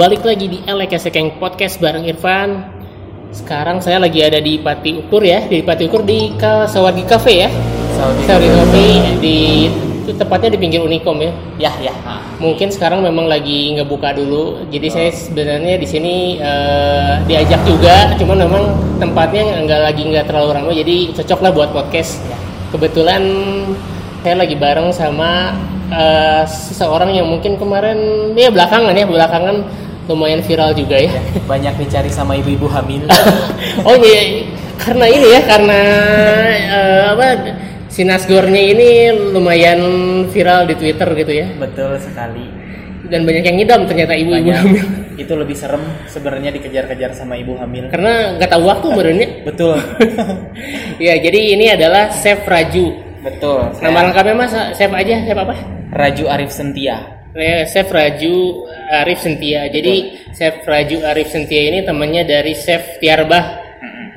balik lagi di Elek Sekeng Podcast bareng Irfan. Sekarang saya lagi ada di Pati Ukur ya, di Pati Ukur di Sawargi Cafe ya. Sawargi Cafe di itu tepatnya di pinggir Unicom ya. Ya, ya. Mungkin sekarang memang lagi ngebuka dulu. Jadi saya sebenarnya di sini eh, diajak juga, cuman memang tempatnya nggak lagi nggak terlalu ramai, jadi cocok lah buat podcast. Kebetulan saya lagi bareng sama eh, seseorang yang mungkin kemarin ya belakangan ya belakangan lumayan viral juga ya. Banyak dicari sama ibu-ibu hamil. oh iya, karena ini ya karena eh, apa si Nasgornya ini lumayan viral di Twitter gitu ya. Betul sekali. Dan banyak yang ngidam ternyata ibu-ibu hamil. Itu lebih serem sebenarnya dikejar-kejar sama ibu hamil. Karena nggak tahu waktu merenya. Betul. ya jadi ini adalah Chef Raju. Betul. Nama lengkapnya mas Chef aja, Chef apa? Raju Arif Sentia. Chef Raju Arif Sentia. Jadi Chef Raju Arif Sentia ini temannya dari Chef Tiarbah.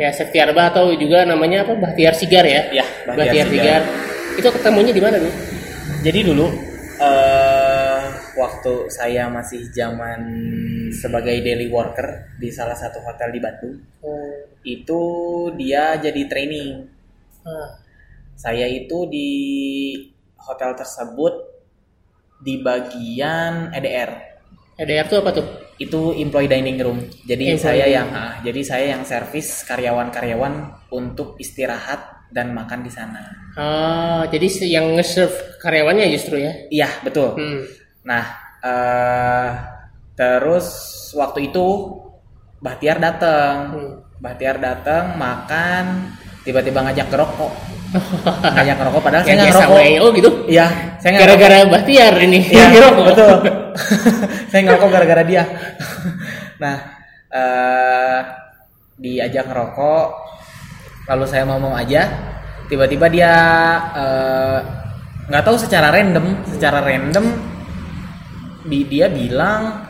Ya Chef Tiarbah atau juga namanya apa? Bahtiar Sigar ya? Ya, Bahtiar, Sigar. Itu ketemunya di mana dulu? Jadi dulu eh waktu saya masih zaman sebagai daily worker di salah satu hotel di Bandung, itu dia jadi training. Ah, Saya itu di hotel tersebut di bagian EDR. EDR tuh apa tuh? Itu employee dining room. Jadi Employee saya yang ah, jadi saya yang servis karyawan-karyawan untuk istirahat dan makan di sana. Ah, jadi yang nge-serve karyawannya justru ya? Iya, betul. Hmm. Nah, eh terus waktu itu Bahtiar datang. Hmm. Bahtiar datang makan, tiba-tiba ngajak ngerokok. ngajak ngerokok padahal saya nggak ngerokok. Oh gitu? Iya, saya nggak Gara-gara Bahtiar ini. Iya, yang ngerokok. betul. saya ngerokok gara-gara dia. nah, eh diajak ngerokok, lalu saya mau mau aja, tiba-tiba dia eh, nggak tahu secara random, secara random di dia bilang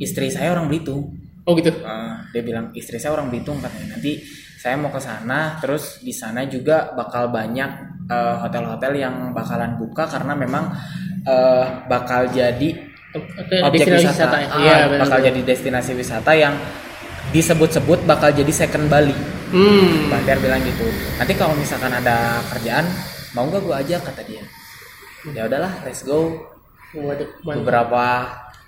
istri saya orang Belitung. Oh gitu. Eh, dia bilang istri saya orang Belitung katanya nanti saya mau ke sana terus di sana juga bakal banyak eh, hotel-hotel yang bakalan buka karena memang eh, bakal jadi objek Destinasi wisata, ya? Ah, Iya, benar. bakal jadi destinasi wisata yang disebut-sebut bakal jadi second Bali. Hmm. Bahtiar bilang gitu. Nanti kalau misalkan ada kerjaan mau nggak gua aja kata dia. Ya udahlah, let's go. Waduh. Beberapa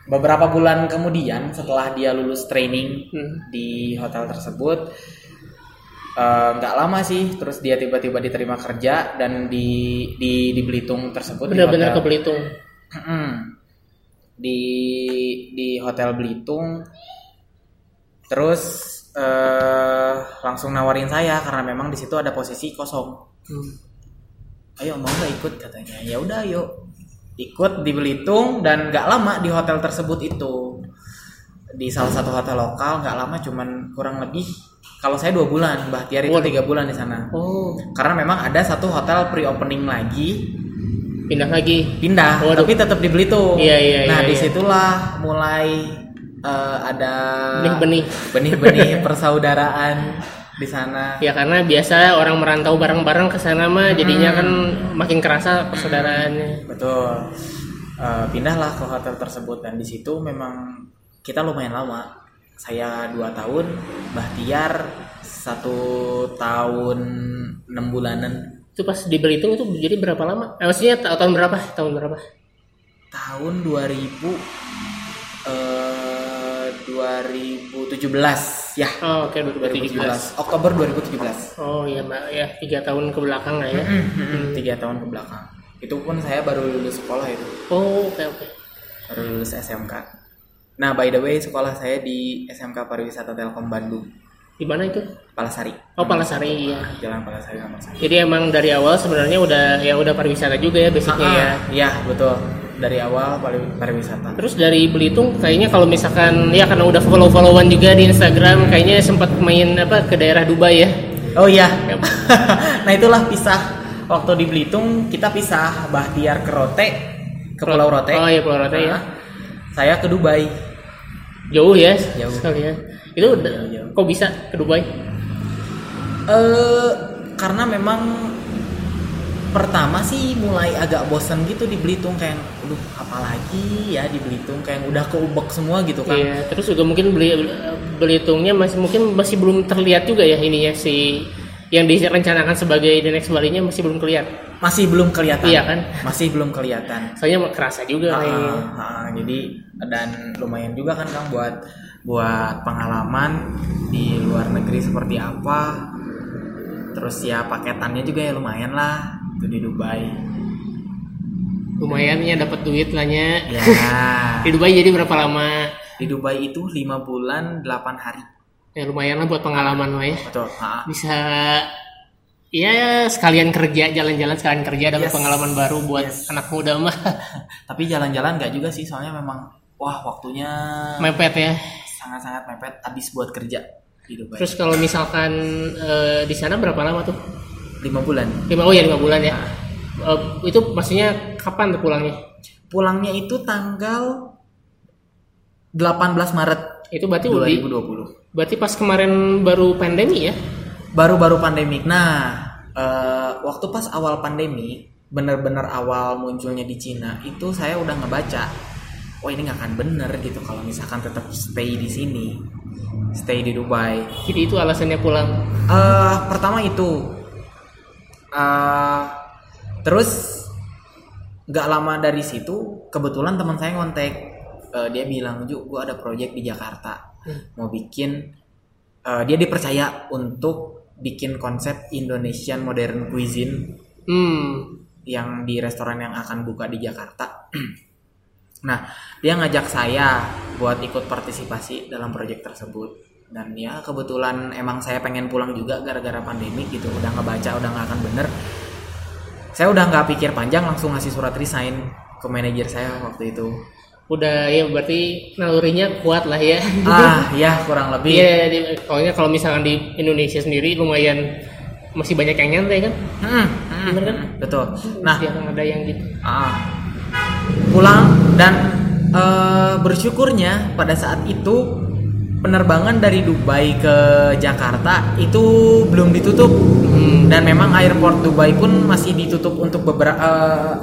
beberapa bulan kemudian setelah dia lulus training Hmm. di hotel tersebut eh, nggak lama sih terus dia tiba-tiba diterima kerja dan di di di Belitung tersebut Benar-benar ke Belitung. Di di hotel Belitung. Terus eh, langsung nawarin saya karena memang di situ ada posisi kosong. Hmm. ayo mau nggak ikut? Katanya ya udah yuk. Ikut di Belitung dan nggak lama di hotel tersebut itu. Di salah satu hotel lokal nggak lama cuman kurang lebih kalau saya dua bulan Bahtiar itu tiga bulan di sana Oh, karena memang ada satu hotel pre-opening lagi pindah lagi. pindah Waduh. tapi tetap di Belitung Iya, iya, nah iya, iya. di situlah mulai eh, ada Benih-benih. benih-benih persaudaraan di sana Ya karena biasa orang merantau bareng-bareng ke sana mah jadinya kan makin kerasa persaudaraannya. Betul. Eh, pindahlah ke hotel tersebut dan di situ memang kita lumayan lama. Saya dua tahun, Bahtiar satu tahun enam bulanan. Itu pas di Belitung itu jadi berapa lama? Eh, maksudnya ta- tahun berapa? Tahun berapa? Tahun 2000 eh 2017 ya. Oh, oke 2017. 2017 Oktober 2017. Oh iya mbak ya tiga tahun ke belakang lah ya. Mm-mm, Tiga tahun ke belakang. Itu pun saya baru lulus sekolah itu. Oh oke oke. baru lulus SMK. Nah, by the way, sekolah saya di SMK Pariwisata Telkom Bandung, Di mana itu? Palasari. Oh Palasari ya. Jalan Palasari nomor satu. Jadi emang dari awal sebenarnya udah ya udah pariwisata juga ya basicnya ya. Iya, betul. Dari awal pari- pariwisata. Terus dari Belitung kayaknya kalau misalkan ya karena udah follow-followan juga di Instagram kayaknya sempat main apa ke daerah Dubai ya. Oh iya. nah, itulah pisah. Waktu di Belitung kita pisah Bahtiar ke Rote, ke Pulau Rote. Oh iya Pulau Rote ya. Saya ke Dubai. Jauh ya Jauh. sekali ya. Itu Jauh, jauh. kok bisa ke Dubai? Eh karena memang pertama sih mulai agak bosan gitu di Belitung kayak aduh apalagi ya di Belitung kayak udah keubek semua gitu kan Iya, terus juga mungkin beli Belitungnya masih mungkin masih belum terlihat juga ya ininya si yang direncanakan sebagai the next Bali-nya masih belum kelihatan. masih belum kelihatan Iya kan? masih belum kelihatan Soalnya kerasa juga Ah, nih. ah, jadi dan lumayan juga kan Kang buat buat pengalaman di luar negeri seperti apa terus ya paketannya juga ya lumayan lah itu di Dubai Lumayan ya dapat duit lah nya. ya Di Dubai jadi berapa lama? di Dubai itu lima bulan 8 hari Ya lumayan lah buat pengalaman lah ya. betul. Bisa ya sekalian kerja jalan-jalan sekalian kerja dapat Yes. pengalaman baru buat Yes. anak muda mah tapi jalan-jalan nggak juga sih soalnya memang wah waktunya mepet ya. sangat-sangat mepet habis buat kerja Dubai Terus kalau misalkan eh, di sana berapa lama tuh? lima bulan Lima oh ya lima bulan ya. Eh, itu maksudnya kapan tuh pulangnya? pulangnya itu tanggal 18 Maret Itu berarti udah 2020 berarti pas kemarin baru pandemi ya? baru-baru pandemik. Nah, eh, waktu pas awal pandemi, bener-bener awal munculnya di Cina, itu saya udah ngebaca, oh ini nggak akan bener gitu kalau misalkan tetap stay di sini, stay di Dubai. Jadi itu alasannya pulang. eh pertama itu, eh terus nggak lama dari situ, kebetulan teman saya ngontek, Eh, dia bilang, Ju, gua ada project di Jakarta, mau bikin, eh, dia dipercaya untuk bikin konsep Indonesian modern cuisine Hmm. yang di restoran yang akan buka di Jakarta. nah, dia ngajak saya buat ikut partisipasi dalam proyek tersebut. Dan ya kebetulan emang saya pengen pulang juga gara-gara pandemi gitu. Udah ngebaca, udah nggak akan bener. Saya udah nggak pikir panjang langsung ngasih surat resign ke manajer saya waktu itu. Udah ya berarti nalurinya kuat lah ya. ah, ya kurang lebih. Iya, soalnya kalau misalkan di Indonesia sendiri lumayan masih banyak yang nyantai kan? Hmm, hmm, Bener kan? Betul. Nah, Jarang ada yang gitu. Ah, pulang dan eh, bersyukurnya pada saat itu penerbangan dari Dubai ke Jakarta itu belum ditutup Hmm. dan memang airport Dubai pun masih ditutup untuk beberapa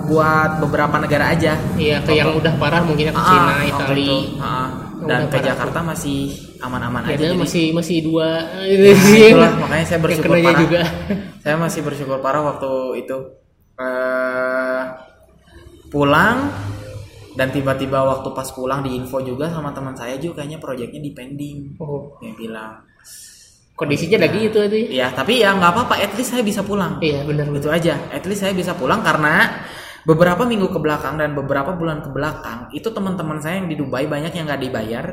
buat beberapa negara aja. Iya, ke yang udah parah mungkin ke Ah, Cina, waktu Itali. itu. Ah, dan ke. Jakarta masih aman-aman Ya, aja. jadi- masih masih dua. Nah, itulah makanya saya bersyukur parah. juga. Saya masih bersyukur parah waktu itu eh pulang dan tiba-tiba waktu pas pulang di info juga sama teman saya juga kayaknya proyeknya di pending. Oh, Dia bilang, kondisinya lagi itu tadi. "Iya, tapi ya nggak apa-apa, at least saya bisa pulang." Iya, benar Itu aja. At least saya bisa pulang karena beberapa minggu ke belakang dan beberapa bulan ke belakang itu teman-teman saya yang di Dubai banyak yang nggak dibayar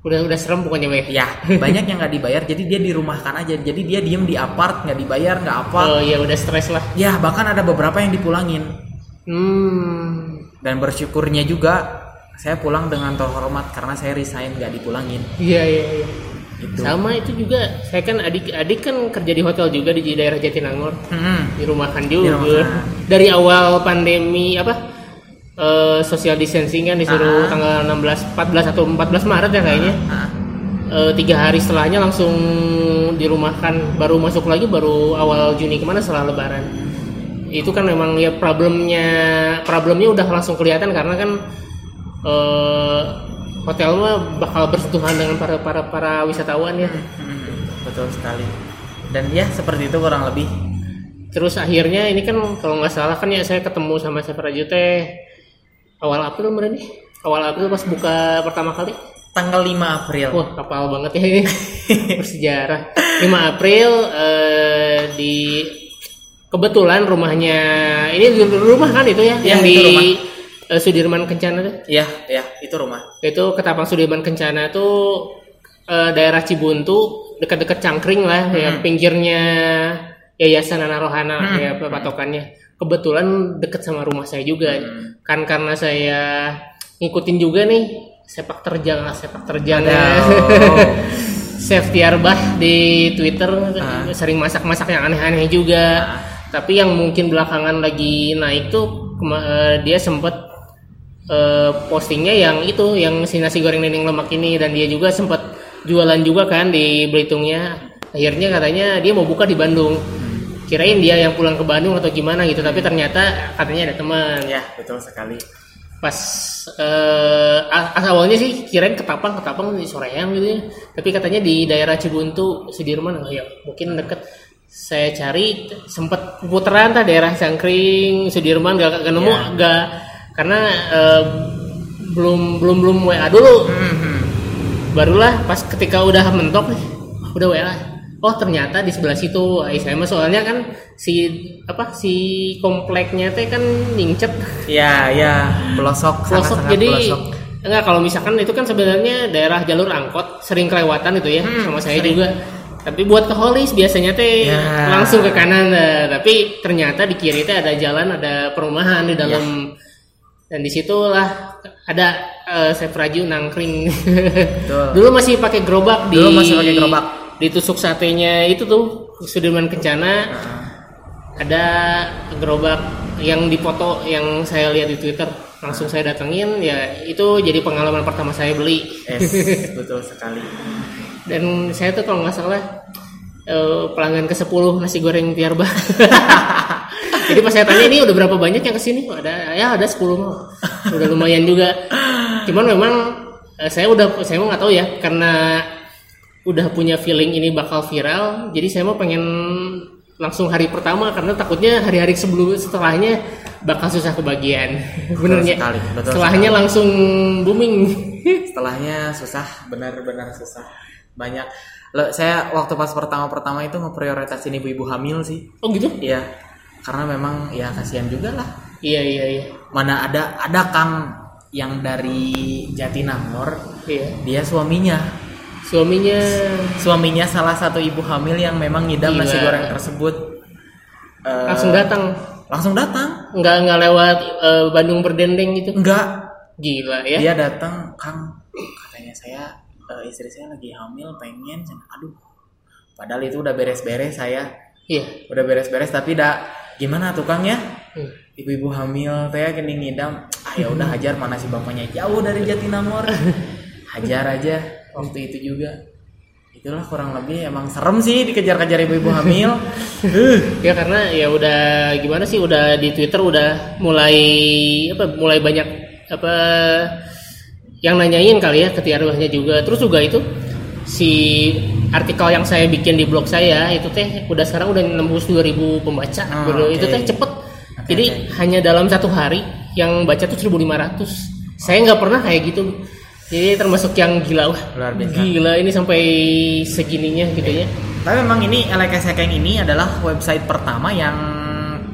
Udah udah serem pokoknya, Bay. ya banyak yang nggak dibayar jadi dia dirumahkan aja jadi dia diem di apart nggak dibayar nggak apa Oh, iya udah stres lah. ya bahkan ada beberapa yang dipulangin Hmm. Dan bersyukurnya juga saya pulang dengan terhormat karena saya resign nggak dipulangin Iya, iya, iya. itu Sama itu juga, saya kan adik-adik kan kerja di hotel juga di daerah Jatinangor. Mm-mm. dirumahkan juga Dirumahkan. dari awal pandemi apa eh, social distancing kan disuruh Ah. tanggal 16 14 atau 14 Maret ya kayaknya Ah, Eh, tiga hari setelahnya langsung dirumahkan baru masuk lagi baru awal Juni ke mana setelah Lebaran itu kan memang ya problemnya problemnya udah langsung kelihatan karena kan eh, hotel mah bakal bersentuhan dengan para para para wisatawan ya mm, betul sekali dan ya seperti itu kurang lebih Terus akhirnya ini kan kalau nggak salah kan ya saya ketemu sama Safra Jute awal April nih. Awal April pas buka pertama kali. tanggal 5 April Wah, kapal banget ya ini. Bersejarah. 5 April eh, di kebetulan rumahnya ini rumah kan itu ya, Iya, yang itu di rumah. eh, Sudirman Kencana tuh. ya ya itu rumah Itu Ketapang Sudirman Kencana tuh eh, daerah Cibuntu dekat-dekat Cangkring lah ya Hmm. pinggirnya Yayasan Anak Rohana ya patokannya. Kebetulan deket sama rumah saya juga. Hmm. Kan karena saya ngikutin juga nih sepak terjang lah sepak terjang. Safety Arbah di Twitter Ah. sering masak-masak yang aneh-aneh juga. Ah. Tapi yang mungkin belakangan lagi naik tuh eh, dia sempet eh, postingnya yang itu yang si nasi goreng nenek lemak ini dan dia juga sempat jualan juga kan di Belitungnya. Akhirnya katanya dia mau buka di Bandung. Kirain dia yang pulang ke Bandung atau gimana gitu tapi ternyata katanya ada teman. Ya betul sekali. Pas eh as awalnya sih kirain ketapang ketapang di Soreang gitu ya. Tapi katanya di daerah Cibuntu Sudirman oh ya mungkin deket saya cari sempet putaran tah daerah Cangkring Sudirman gak, gak nemu Ya. gak karena eh, belum belum belum WA dulu Mhm. barulah pas ketika udah mentok nih udah WA oh ternyata di sebelah situ Ay, saya mah soalnya kan si apa si kompleknya teh kan ningcet ya ya pelosok pelosok sangat-sangat jadi pelosok. enggak kalau misalkan itu kan sebenarnya daerah jalur angkot sering kelewatan itu ya Hmm, sama saya sering. juga tapi buat ke Holis biasanya teh Ya. langsung ke kanan nah. tapi ternyata di kiri teh ada jalan ada perumahan di dalam dan di situlah ada eh, Chef Raju nangkring Betul. dulu masih pakai gerobak di Dulu masih pakai gerobak. ditusuk satenya itu tuh Sudirman Kencana Nah, ada gerobak yang dipoto yang saya lihat di Twitter langsung saya datengin ya itu jadi pengalaman pertama saya beli yes, betul sekali dan saya tuh kalau nggak salah eh, pelanggan ke 10 nasi goreng Tiarba jadi pas saya tanya ini udah berapa banyak yang ke sini? Ada ya ada 10 mah. Udah lumayan juga. Cuman memang eh, saya udah saya mau nggak tahu ya karena udah punya feeling ini bakal viral jadi saya mau pengen langsung hari pertama karena takutnya hari-hari sebelum setelahnya bakal susah kebagian. Benernya. sekali, betul setelahnya langsung booming. Setelahnya susah benar-benar susah banyak Lo, saya waktu pas pertama-pertama itu ngeprioritasin ibu-ibu hamil sih oh gitu Iya, karena memang ya kasihan juga lah. iya iya iya Mana ada ada Kang yang dari Jatinangor, iya dia suaminya. suaminya Suaminya salah satu ibu hamil yang memang ngidam Gila. nasi goreng tersebut. Eh, langsung datang Langsung datang. nggak nggak lewat eh, Bandung berdendeng gitu Enggak, gila ya dia datang, Kang. Katanya saya eh, istri saya lagi hamil, pengen. Aduh. Padahal itu udah beres-beres saya. iya Udah beres-beres tapi dah gimana tukangnya? Hmm. ibu-ibu hamil teh gini ngidam ah ya udah hajar mana si bapaknya jauh dari Jatinangor hajar aja waktu itu juga itulah kurang lebih emang serem sih dikejar-kejar ibu-ibu hamil ya karena ya udah gimana sih udah di Twitter udah mulai apa mulai banyak apa yang nanyain kali ya ke tiarwahnya juga. Terus juga itu si artikel yang saya bikin di blog saya itu teh udah sekarang udah nembus 2000 pembaca. Oh, Baru- oke. itu teh cepet. Oke, jadi oke. hanya dalam satu hari yang baca tuh 1500 saya nggak pernah kayak gitu. Jadi termasuk yang gila wah Luar biasa. gila ini sampai segininya gitu ya. Tapi memang ini LKS ini adalah website pertama yang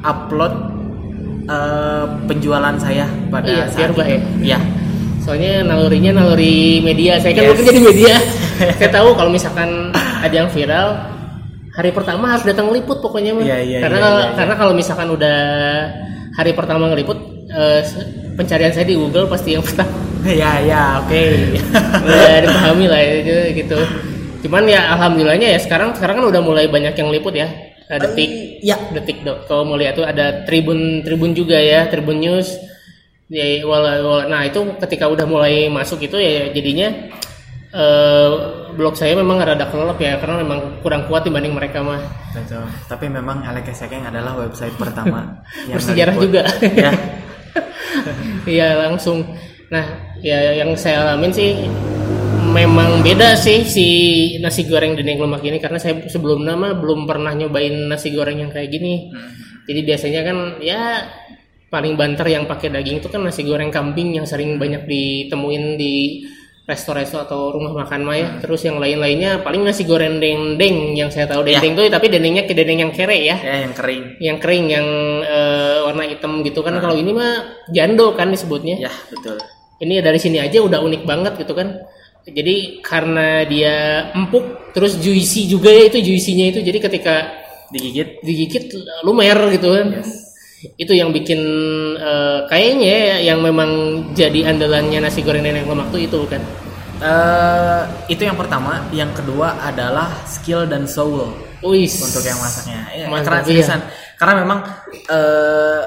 upload eh, penjualan saya pada Iya, saat itu. Iya soalnya nalurinya naluri media. Saya kan Yes. bekerja di media. Saya tahu kalau misalkan ada yang viral hari pertama harus datang ngeliput pokoknya mah Iya, iya, karena iya, iya, iya. karena kalau misalkan udah hari pertama ngeliput eh, pencarian saya di Google pasti yang pertama. Ya ya oke. Udah dipahami lah itu gitu cuman ya alhamdulillahnya ya sekarang sekarang kan udah mulai banyak yang liput ya. Nah, detik ya. detik dok kalau mau lihat tuh ada tribun tribun juga ya tribun news ya wala- wala- nah itu ketika udah mulai masuk itu ya jadinya eh blog saya memang rada kelelep ya karena memang kurang kuat dibanding mereka mah Betul. Tapi memang LKS Hacking adalah website pertama Bersejarah ngeliput. juga. ya. Iya langsung nah ya yang saya alamin sih memang beda sih si nasi goreng dendeng lemak ini karena saya sebelum nama belum pernah nyobain nasi goreng yang kayak gini jadi biasanya kan ya paling banter yang pakai daging itu kan nasi goreng kambing yang sering banyak ditemuin di resto-resto atau rumah makan mah ya. Terus yang lain-lainnya paling nasi goreng dendeng yang saya tahu Ya. dendeng tuh tapi dendengnya ke dendeng yang kere ya. Ya yang kering. yang kering yang eh, warna hitam gitu kan. Kalau ini mah jando kan disebutnya. Ya betul. ini dari sini aja udah unik banget gitu kan. Jadi karena dia empuk terus juicy juga ya itu juicy-nya itu. Jadi ketika Digigit. digigit lumer gitu kan itu yang bikin eh, kayaknya ya, yang memang jadi andalannya nasi goreng nenek lemak tuh itu kan eh itu yang pertama. Yang kedua adalah skill dan soul Wis. untuk yang masaknya. Ya, Mantap, karena iya. Karena memang eh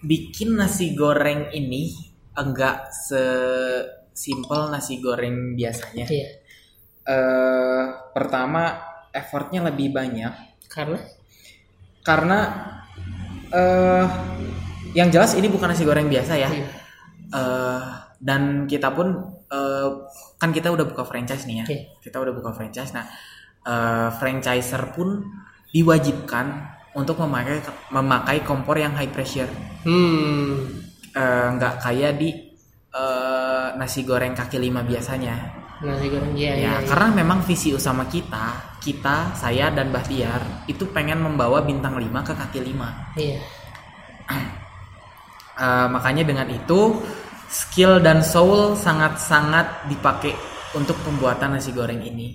bikin nasi goreng ini enggak sesimpel nasi goreng biasanya. Iya. eh pertama effortnya lebih banyak karena karena eh yang jelas ini bukan nasi goreng biasa ya. Eh, dan kita pun eh, kan kita udah buka franchise nih ya. Iya. Kita udah buka franchise. Nah, eh, franchiser pun diwajibkan untuk memakai memakai kompor yang high pressure. Hmm. Nggak kayak di eh, nasi goreng kaki lima biasanya. Nasi goreng iya iya. Ya, iya. karena memang visi utama kita, kita, saya dan Bahtiar itu pengen membawa bintang 5 ke kaki 5. Iya. Eh, makanya dengan itu skill dan soul sangat-sangat dipakai untuk pembuatan nasi goreng ini.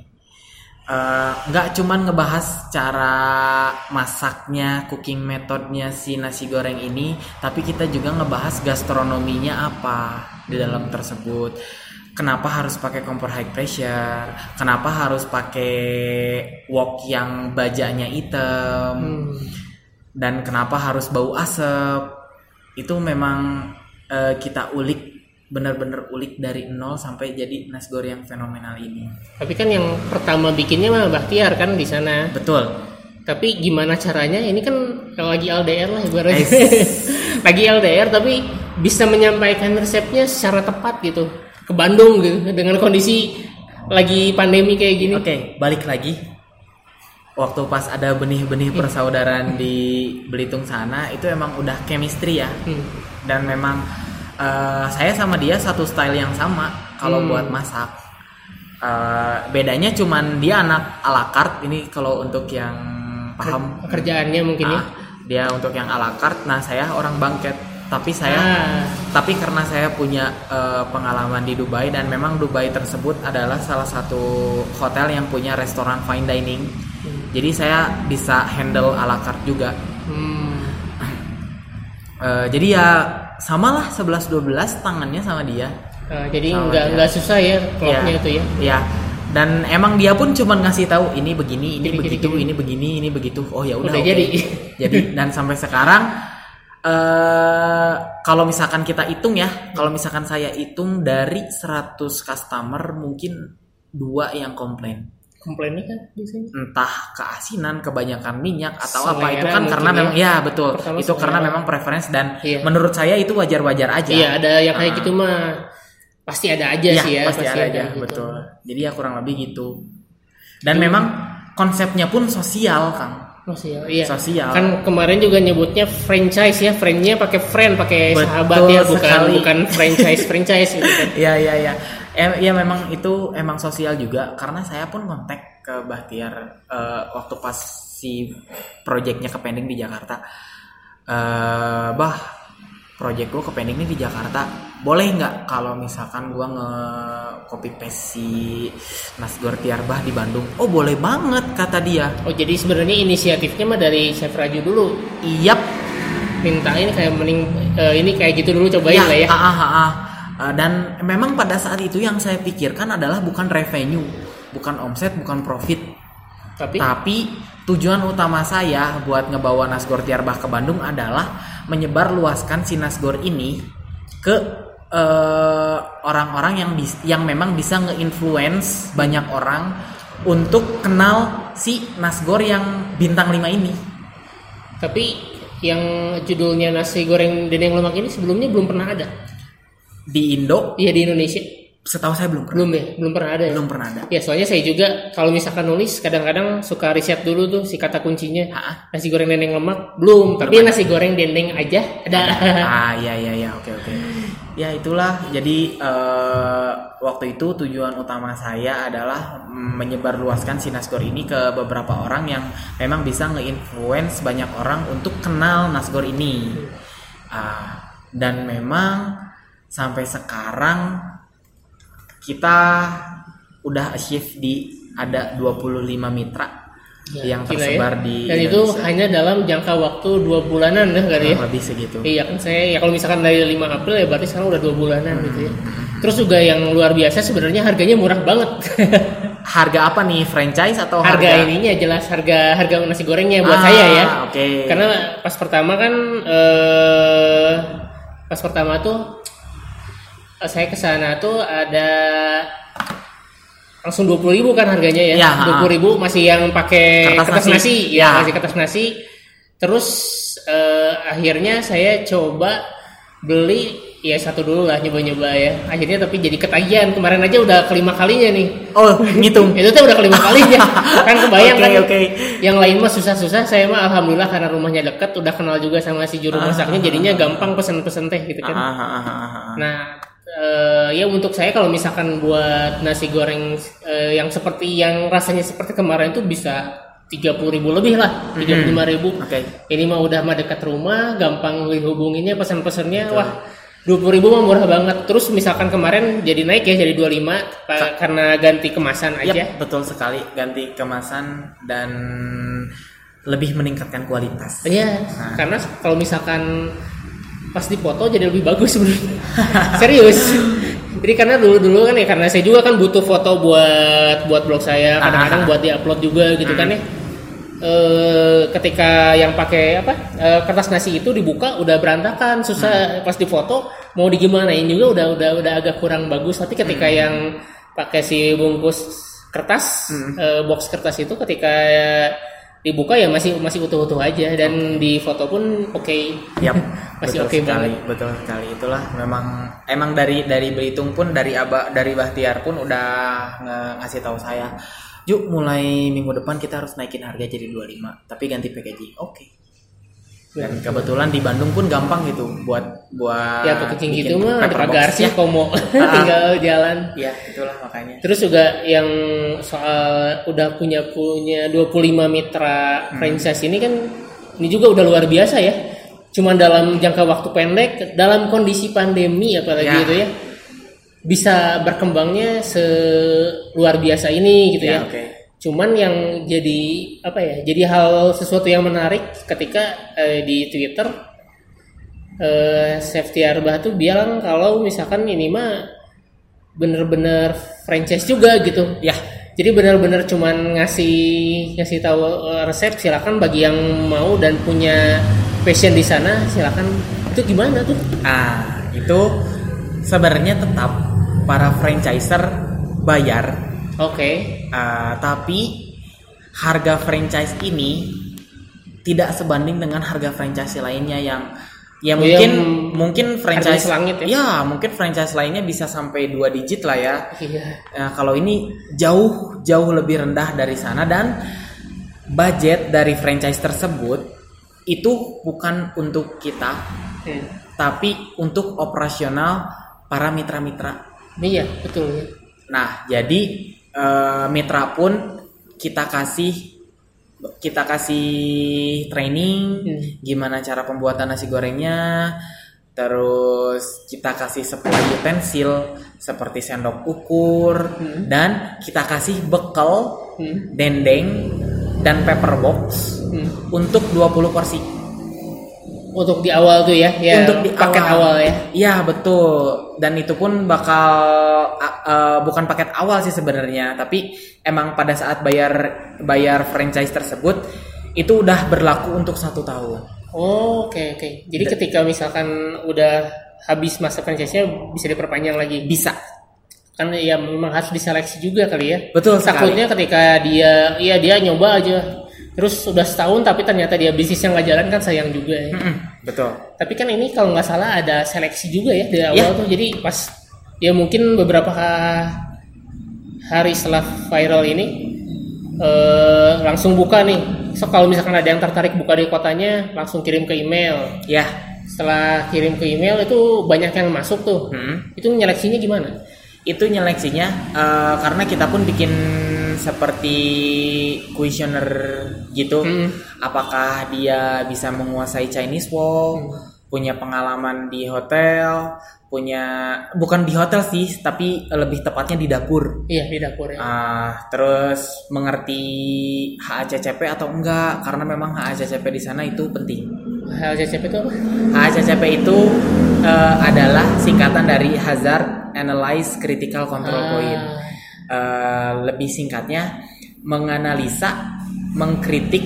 Eh, nggak cuman ngebahas cara masaknya, cooking methodnya si nasi goreng ini, tapi kita juga ngebahas gastronominya apa di dalam tersebut. Kenapa harus pakai kompor high pressure? Kenapa harus pakai wok yang bajanya hitam? Hmm. dan kenapa harus bau asap itu memang eh, kita ulik benar-benar ulik dari nol sampai jadi nasi goreng yang fenomenal ini Tapi kan yang pertama bikinnya mah Bahtiar kan di sana. betul Tapi gimana caranya? Ini kan lagi LDR lah ibaratnya. Lagi LDR tapi bisa menyampaikan resepnya secara tepat gitu ke Bandung gitu dengan kondisi lagi pandemi kayak gini. oke balik lagi waktu pas ada benih-benih persaudaraan di Belitung sana itu emang udah chemistry ya Hmm. dan memang eh, saya sama dia satu style yang sama kalau Hmm. buat masak Eh, bedanya cuman dia anak ala carte ini kalau untuk yang paham Kerjaannya mungkin ya. Ah, dia untuk yang ala carte nah saya orang bangket tapi saya Ah. tapi karena saya punya eh, pengalaman di Dubai dan memang Dubai tersebut adalah salah satu hotel yang punya restoran fine dining jadi saya bisa handle ala carte juga Hmm. Eh, jadi ya samalah 11 12 tangannya sama dia Ah, jadi nggak nggak susah ya klopnya Iya. itu ya. Iya. Dan emang dia pun cuman ngasih tahu ini begini, ini Gini, gini, begitu, gini. ini begini, ini begitu. Oh ya udah. Udah oke. jadi. jadi dan sampai sekarang eh kalau misalkan kita hitung ya, kalau misalkan saya hitung dari 100 customer mungkin dua yang komplain. Komplainnya kan biasanya. Entah keasinan, kebanyakan minyak atau apa Selera itu kan karena ya. memang ya betul. Pertama itu karena memang preference dan Iya. menurut saya itu wajar-wajar aja. Iya ada yang kayak Ah. gitu mah pasti ada aja Iya, sih ya. pasti, ada aja, gitu. betul. Jadi ya kurang lebih gitu. Dan memang konsepnya pun sosial, Kang. Sosial, iya. Sosial. Kan kemarin juga nyebutnya franchise ya, friendnya pakai friend, pakai sahabat ya, bukan sekali. bukan franchise franchise gitu kan. Iya, iya, iya. Ya memang itu emang sosial juga karena saya pun kontak ke Bahtiar eh, waktu pas si projectnya ke pending di Jakarta. Eh, bah, project gue ke pending nih di Jakarta. Boleh nggak kalau misalkan gua nge copy paste si Nasgor Tiarbah di Bandung? Oh boleh banget kata dia. Oh jadi sebenarnya inisiatifnya mah dari Chef Raju dulu. Iyap, Mintain kayak mending eh, ini kayak gitu dulu cobain lah ya. ah, ah, ah, ah. Uh, dan memang pada saat itu yang saya pikirkan adalah bukan revenue, bukan omset, bukan profit, Tapi tapi tujuan utama saya buat ngebawa Nasgor Tiarbah ke Bandung adalah menyebar luaskan si Nasgor ini ke eh, orang-orang yang bis- yang memang bisa nge-influence banyak orang untuk kenal si Nasgor yang bintang 5 ini. tapi yang judulnya nasi goreng dendeng lemak ini sebelumnya belum pernah ada. Di Indo, Iya di Indonesia setahu saya belum pernah. belum ya, belum pernah ada. Ya? Belum pernah ada. Ya soalnya saya juga kalau misalkan nulis kadang-kadang suka riset dulu tuh si kata kuncinya Ah, nasi goreng dendeng lemak belum, tapi nasi goreng dendeng aja ada. ah iya iya iya oke oke ya itulah. Jadi eh, waktu itu tujuan utama saya adalah menyebarluaskan si Nasgor ini ke beberapa orang yang memang bisa nge-influence banyak orang untuk kenal Nasgor ini. Ah, dan memang sampai sekarang kita udah achieve di ada 25 mitra Ya, yang gila tersebar ya. di Dan itu Indonesia. hanya dalam jangka waktu dua bulanan ya kali ya. Kurang lebih segitu Iya kan saya ya kalau misalkan dari 5 April ya berarti sekarang udah dua bulanan gitu Hmm. ya. Terus juga yang luar biasa sebenarnya harganya murah banget. harga apa nih franchise atau harga ininya jelas harga harga nasi gorengnya buat Ah, saya ya. oke. Karena pas pertama kan eh pas pertama tuh eh, saya ke sana tuh ada langsung 20.000 ribu kan harganya ya. Ya, Dua puluh ribu masih yang pakai Kertas kertas, nasi. nasi, Ya. ya masih kertas nasi. terus eh, akhirnya saya coba beli ya satu dulu lah nyoba-nyoba ya akhirnya tapi jadi ketagihan kemarin aja udah kelima kalinya nih Oh, ngitung. itu tuh udah kelima kalinya kan kebayang Oke, kan oke. yang lain mah susah-susah saya mah alhamdulillah karena rumahnya dekat udah kenal juga sama si juru masaknya jadinya gampang pesen-pesen teh gitu kan Ah, ah, ah, ah, ah. Nah, eh, ya untuk saya kalau misalkan buat nasi goreng eh, yang seperti yang rasanya seperti kemarin itu bisa 30.000 ribu lebih lah, 35.000 ribu. Oke. Ini mah udah mah dekat rumah, gampang dihubunginnya pesan-pesannya, wah 20.000 ribu mah murah banget. Terus misalkan kemarin jadi naik ya jadi 25 pa- karena ganti kemasan aja. Yap, betul sekali. Ganti kemasan dan lebih meningkatkan kualitas. Iya, Nah. karena kalau misalkan pas dipoto jadi lebih bagus sebenarnya. Serius. Jadi karena dulu-dulu kan ya karena saya juga kan butuh foto buat buat blog saya, kadang-kadang buat diupload juga gitu kan ya. Eh, ketika yang pakai apa eh, kertas nasi itu dibuka udah berantakan susah pas difoto mau digimanain juga udah udah udah agak kurang bagus tapi ketika yang pakai si bungkus kertas eh, box kertas itu ketika dibuka ya masih masih utuh-utuh aja dan di foto pun oke Yap, Masih betul oke sekali, banget. betul sekali. Itulah memang emang dari dari Belitung pun dari Aba dari Bahtiar pun udah ngasih tahu saya, "Yuk, mulai minggu depan kita harus naikin harga jadi 25, tapi ganti packaging." Oke. Dan kebetulan di Bandung pun gampang gitu buat buat ya packaging bikin gitu mah box. pagar sih ya. komo tinggal jalan Ya, itulah makanya. Terus juga yang soal udah punya punya 25 mitra franchise ini kan ini juga udah luar biasa ya. Cuman dalam jangka waktu pendek dalam kondisi pandemi apalagi Ya. itu ya bisa berkembangnya seluar biasa ini gitu Ya, ya. oke. Cuman yang jadi apa ya? Jadi hal sesuatu yang menarik ketika eh, di Twitter eh Safety Arbah tuh bilang kalau misalkan ini mah bener-bener franchise juga gitu. Ya, Jadi bener-bener cuman ngasih ngasih tahu eh, resep silakan bagi yang mau dan punya passion di sana silakan. Itu gimana tuh? ah itu sebenarnya tetap para franchiser bayar Oke. Uh, tapi harga franchise ini tidak sebanding dengan harga franchise lainnya yang ya Oh, mungkin yang mungkin franchise selangit ya? mungkin franchise lainnya bisa sampai dua digit lah ya. Iya. Nah, kalau ini jauh jauh lebih rendah dari sana dan budget dari franchise tersebut itu bukan untuk kita Hmm. tapi untuk operasional para mitra-mitra Iya, betul ya. Nah, jadi eh, mitra pun kita kasih kita kasih training Hmm. gimana cara pembuatan nasi gorengnya, terus kita kasih supply utensil seperti sendok ukur Hmm. dan kita kasih bekal Hmm. dendeng dan paper box Hmm. untuk 20 porsi. Untuk di awal tuh ya, ya untuk di paket awal, ya. Iya betul. Dan itu pun bakal a- eh, bukan paket awal sih sebenarnya, tapi emang pada saat bayar bayar franchise tersebut itu udah berlaku untuk satu tahun. Oh, oke oke. Jadi ketika misalkan udah habis masa franchise-nya bisa diperpanjang lagi. Bisa. Kan ya memang harus diseleksi juga kali ya. Betul sekali. Takutnya ketika dia iya dia nyoba aja terus sudah setahun tapi ternyata dia bisnisnya nggak jalan kan sayang juga ya. Mm-mm, betul. Tapi kan ini kalau nggak salah ada seleksi juga ya dari Ya. awal tuh. Jadi pas ya mungkin beberapa ha- hari setelah viral ini eh, langsung buka nih. So kalau misalkan ada yang tertarik buka di kotanya langsung kirim ke email. Ya. Setelah kirim ke email itu banyak yang masuk tuh. Mm. Itu nyeleksinya gimana? Itu nyeleksinya eh, karena kita pun bikin seperti kuesioner gitu. Hmm. Apakah dia bisa menguasai Chinese wok, punya pengalaman di hotel, punya bukan di hotel sih, tapi lebih tepatnya di dapur. Iya di dapur ya. Ah, terus mengerti HACCP atau enggak karena memang HACCP di sana itu penting. HLCCP itu apa? HACCP itu eh, adalah singkatan dari Hazard Analyze Critical Control Ah. Point. Eh, lebih singkatnya menganalisa, mengkritik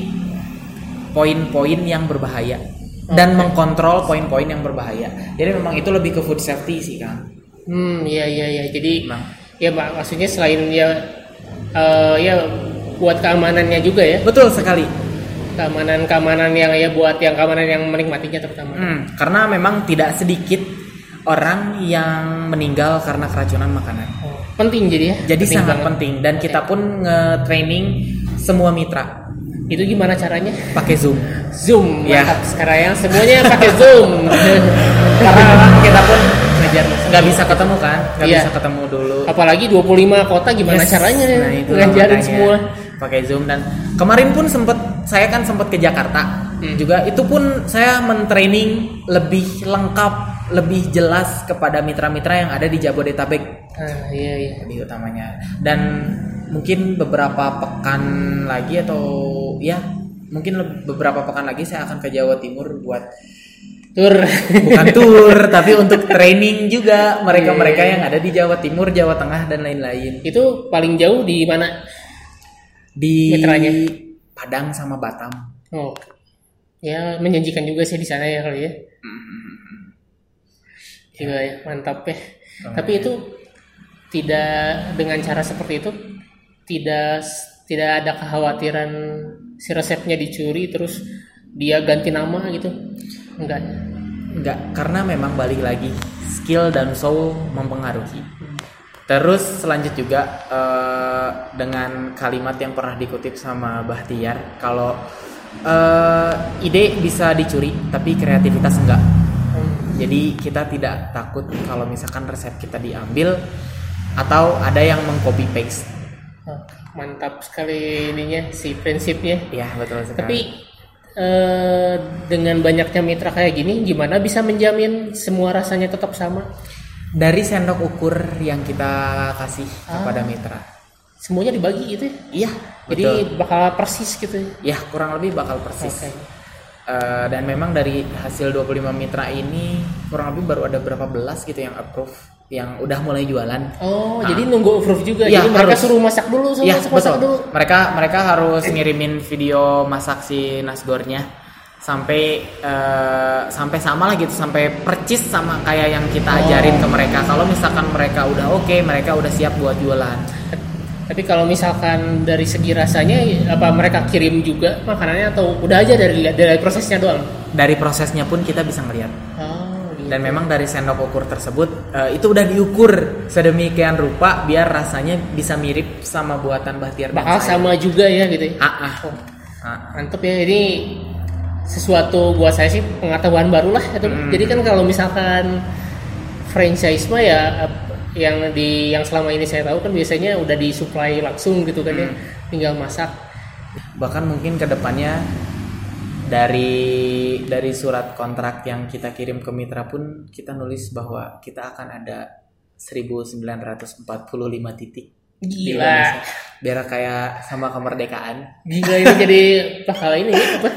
poin-poin yang berbahaya dan mengkontrol poin-poin yang berbahaya. Jadi memang itu lebih ke food safety sih, Kang. Hmm, iya iya iya. Jadi Memang. ya mak- maksudnya selain ya eh, ya buat keamanannya juga ya. Betul sekali. keamanan-keamanan yang ya buat yang keamanan yang menikmatinya terutama. Hmm, karena memang tidak sedikit orang yang meninggal karena keracunan makanan. Oh, penting jadi ya. Jadi Penting sangat banget. penting dan kita pun nge-training semua mitra Itu gimana caranya? pakai Zoom. Zoom, Ya. mantap sekarang yang semuanya pakai Zoom. Karena kita pun Ngajar nggak bisa ketemu kan, nggak Iya. bisa ketemu dulu. Apalagi 25 kota gimana Yes. caranya Nah, itu ngajarin semua. pakai Zoom dan kemarin pun sempet saya kan sempet ke Jakarta Hmm. juga itu pun saya mentraining lebih lengkap lebih jelas kepada mitra-mitra yang ada di Jabodetabek Ah, iya iya. di utamanya dan mungkin beberapa pekan lagi atau ya mungkin beberapa pekan lagi saya akan ke Jawa Timur buat Tur. bukan tour tapi untuk training juga mereka-mereka Iya. yang ada di Jawa Timur Jawa Tengah dan lain-lain itu paling jauh di mana? di Mitranya? Padang sama Batam. Oh. Ya menjanjikan juga sih di sana ya kali ya. Juga ya, mantap ya. Tapi itu tidak dengan cara seperti itu tidak tidak ada kekhawatiran si resepnya dicuri terus dia ganti nama gitu. Enggak. Enggak, karena memang balik lagi skill dan soul mempengaruhi. Terus selanjut juga eh, dengan kalimat yang pernah dikutip sama Bahtiar kalau eh, ide bisa dicuri tapi kreativitas enggak. Jadi kita tidak takut kalau misalkan resep kita diambil atau ada yang mengcopy paste. Mantap sekali ininya si prinsipnya. Ya betul sekali. Tapi eh, dengan banyaknya mitra kayak gini, gimana bisa menjamin semua rasanya tetap sama? dari sendok ukur yang kita kasih kepada mitra. Semuanya dibagi gitu ya? Iya, Jadi betul. bakal persis gitu ya? Ya kurang lebih bakal persis. Oke. Eh, dan memang dari hasil 25 mitra ini kurang lebih baru ada berapa belas gitu yang approve, yang udah mulai jualan. Oh, jadi nunggu approve juga. Iya, jadi mereka harus. suruh masak dulu, suruh Iya masak, masak dulu. Mereka mereka harus ngirimin video masak si nasgornya sampai eh, sampai sama lah gitu sampai percis sama kayak yang kita ajarin ke mereka. Kalau misalkan mereka udah oke, mereka udah siap buat jualan. Tapi kalau misalkan dari segi rasanya, apa mereka kirim juga makanannya atau udah aja dari dari prosesnya doang? Dari prosesnya pun kita bisa ngeliat. Oh, gitu. Dan memang dari sendok ukur tersebut eh, itu udah diukur sedemikian rupa biar rasanya bisa mirip sama buatan Bahtiar bakal sama juga ya gitu. ya? Ah, ah. Oh, Ah. mantep ya ini sesuatu buat saya sih pengetahuan baru lah itu. Hmm. Jadi kan kalau misalkan franchise mah ya yang di yang selama ini saya tahu kan biasanya udah disuplai langsung gitu kan ya, Hmm. tinggal masak. Bahkan mungkin ke depannya dari dari surat kontrak yang kita kirim ke mitra pun kita nulis bahwa kita akan ada 1945 titik Gila. Biar kayak sama kemerdekaan Gila ini jadi bakal ini ya, apa?